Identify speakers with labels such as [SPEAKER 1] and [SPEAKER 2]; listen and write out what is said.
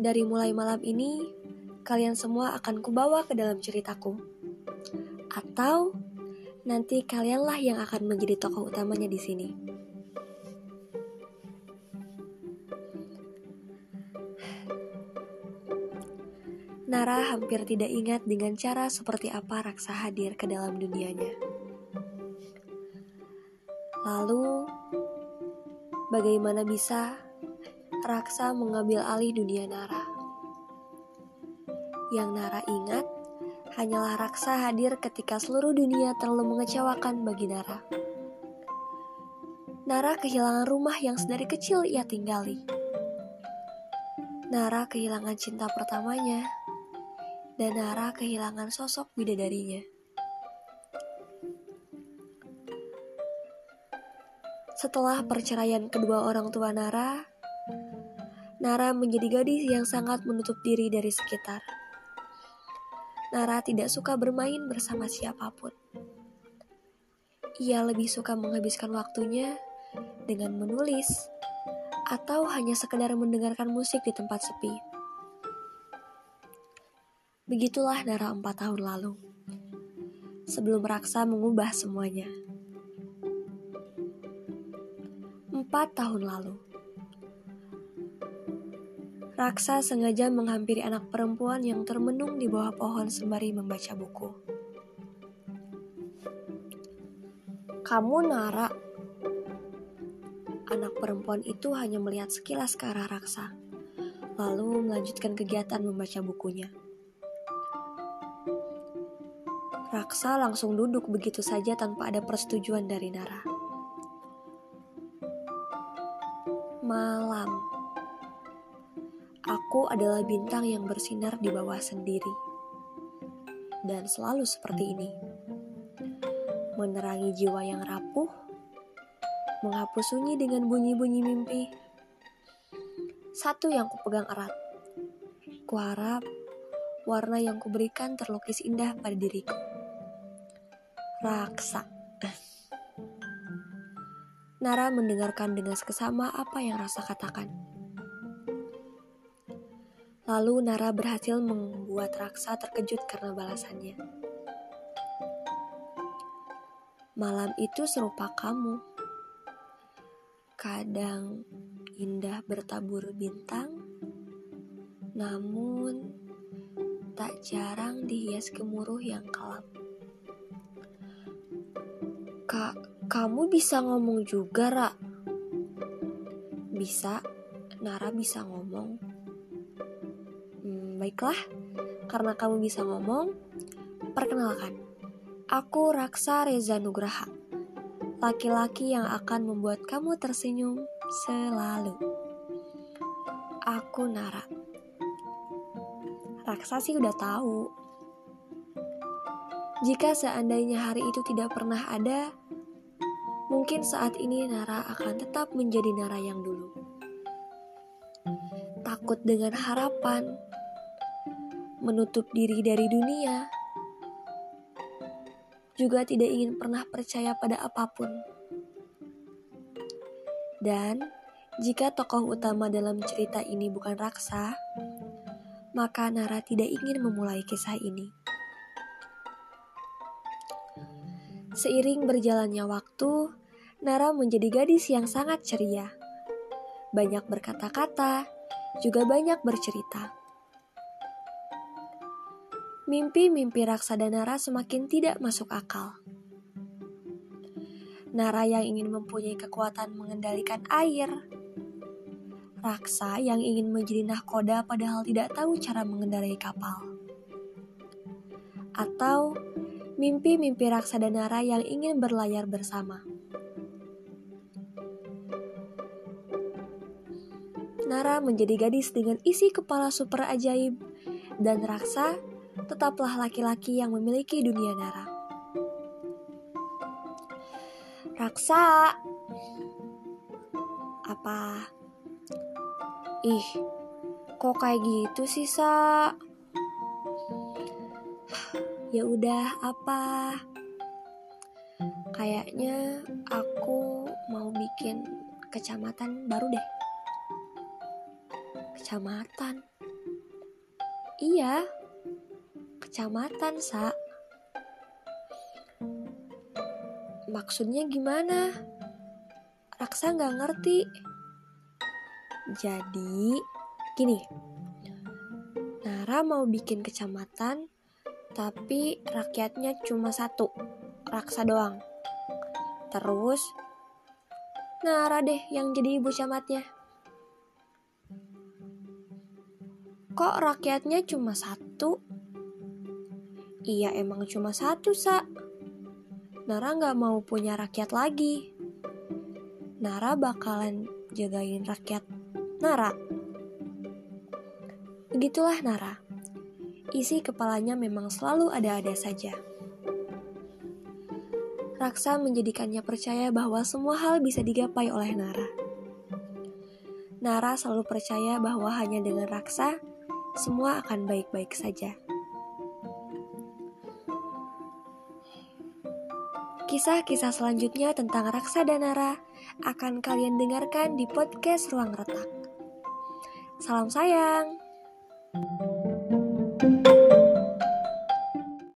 [SPEAKER 1] dari mulai malam ini, kalian semua akan kubawa ke dalam ceritaku. Atau nanti kalianlah yang akan menjadi tokoh utamanya di sini. Nara hampir tidak ingat dengan cara seperti apa Raksa hadir ke dalam dunianya. Lalu, bagaimana bisa Raksa mengambil alih dunia Nara? Yang Nara ingat hanyalah Raksa hadir ketika seluruh dunia terlalu mengecewakan bagi Nara. Nara kehilangan rumah yang sedari kecil ia tinggali. Nara kehilangan cinta pertamanya dan Nara kehilangan sosok bidadarinya. Setelah perceraian kedua orang tua Nara, Nara menjadi gadis yang sangat menutup diri dari sekitar. Nara tidak suka bermain bersama siapa pun. Ia lebih suka menghabiskan waktunya dengan menulis atau hanya sekedar mendengarkan musik di tempat sepi. Begitulah Nara empat tahun lalu. Sebelum Raksa mengubah semuanya. Empat tahun lalu. Raksa sengaja menghampiri anak perempuan yang termenung di bawah pohon sembari membaca buku. Kamu Nara. Anak perempuan itu hanya melihat sekilas ke arah Raksa, lalu melanjutkan kegiatan membaca bukunya. Raksa langsung duduk begitu saja tanpa ada persetujuan dari Nara. Malam. Aku adalah bintang yang bersinar di bawah sendiri. Dan selalu seperti ini. Menerangi jiwa yang rapuh, menghapus sunyi dengan bunyi-bunyi mimpi. Satu yang kupegang erat. Kuharap warna yang kuberikan terlukis indah pada diriku raksa. Nara mendengarkan dengan seksama apa yang rasa katakan. Lalu Nara berhasil membuat Raksa terkejut karena balasannya. Malam itu serupa kamu. Kadang indah bertabur bintang, namun tak jarang dihias gemuruh yang kelam. Kak, kamu bisa ngomong juga, Ra? Bisa, Nara bisa ngomong. Baiklah, karena kamu bisa ngomong, perkenalkan. Aku Raksa Reza Nugraha, laki-laki yang akan membuat kamu tersenyum selalu. Aku Nara. Raksa sih udah tahu. Jika seandainya hari itu tidak pernah ada, Mungkin saat ini Nara akan tetap menjadi Nara yang dulu. Takut dengan harapan, menutup diri dari dunia, juga tidak ingin pernah percaya pada apa pun. Dan jika tokoh utama dalam cerita ini bukan Raksa, maka Nara tidak ingin memulai kisah ini. Seiring berjalannya waktu, Nara menjadi gadis yang sangat ceria. Banyak berkata-kata, juga banyak bercerita. Mimpi-mimpi Raksa dan Nara semakin tidak masuk akal. Nara yang ingin mempunyai kekuatan mengendalikan air. Raksa yang ingin menjadi nahkoda padahal tidak tahu cara mengendarai kapal. Atau mimpi-mimpi Raksa dan Nara yang ingin berlayar bersama. Nara menjadi gadis dengan isi kepala super ajaib, dan Raksa tetaplah laki-laki yang memiliki dunia Nara. Raksa, apa? Ih, kok kayak gitu sih, Sa? Ya udah, apa? Kayaknya aku mau bikin kecamatan baru deh kecamatan Iya, kecamatan, Sa. Maksudnya gimana? Raksa nggak ngerti. Jadi, gini. Nara mau bikin kecamatan, tapi rakyatnya cuma satu, Raksa doang. Terus, Nara deh yang jadi ibu camatnya. Kok rakyatnya cuma satu? Iya emang cuma satu, Sa. Nara nggak mau punya rakyat lagi. Nara bakalan jagain rakyat Nara. Begitulah Nara. Isi kepalanya memang selalu ada-ada saja. Raksa menjadikannya percaya bahwa semua hal bisa digapai oleh Nara. Nara selalu percaya bahwa hanya dengan Raksa, semua akan baik-baik saja. Kisah-kisah selanjutnya tentang Raksa dan Nara akan kalian dengarkan di podcast Ruang Retak. Salam sayang.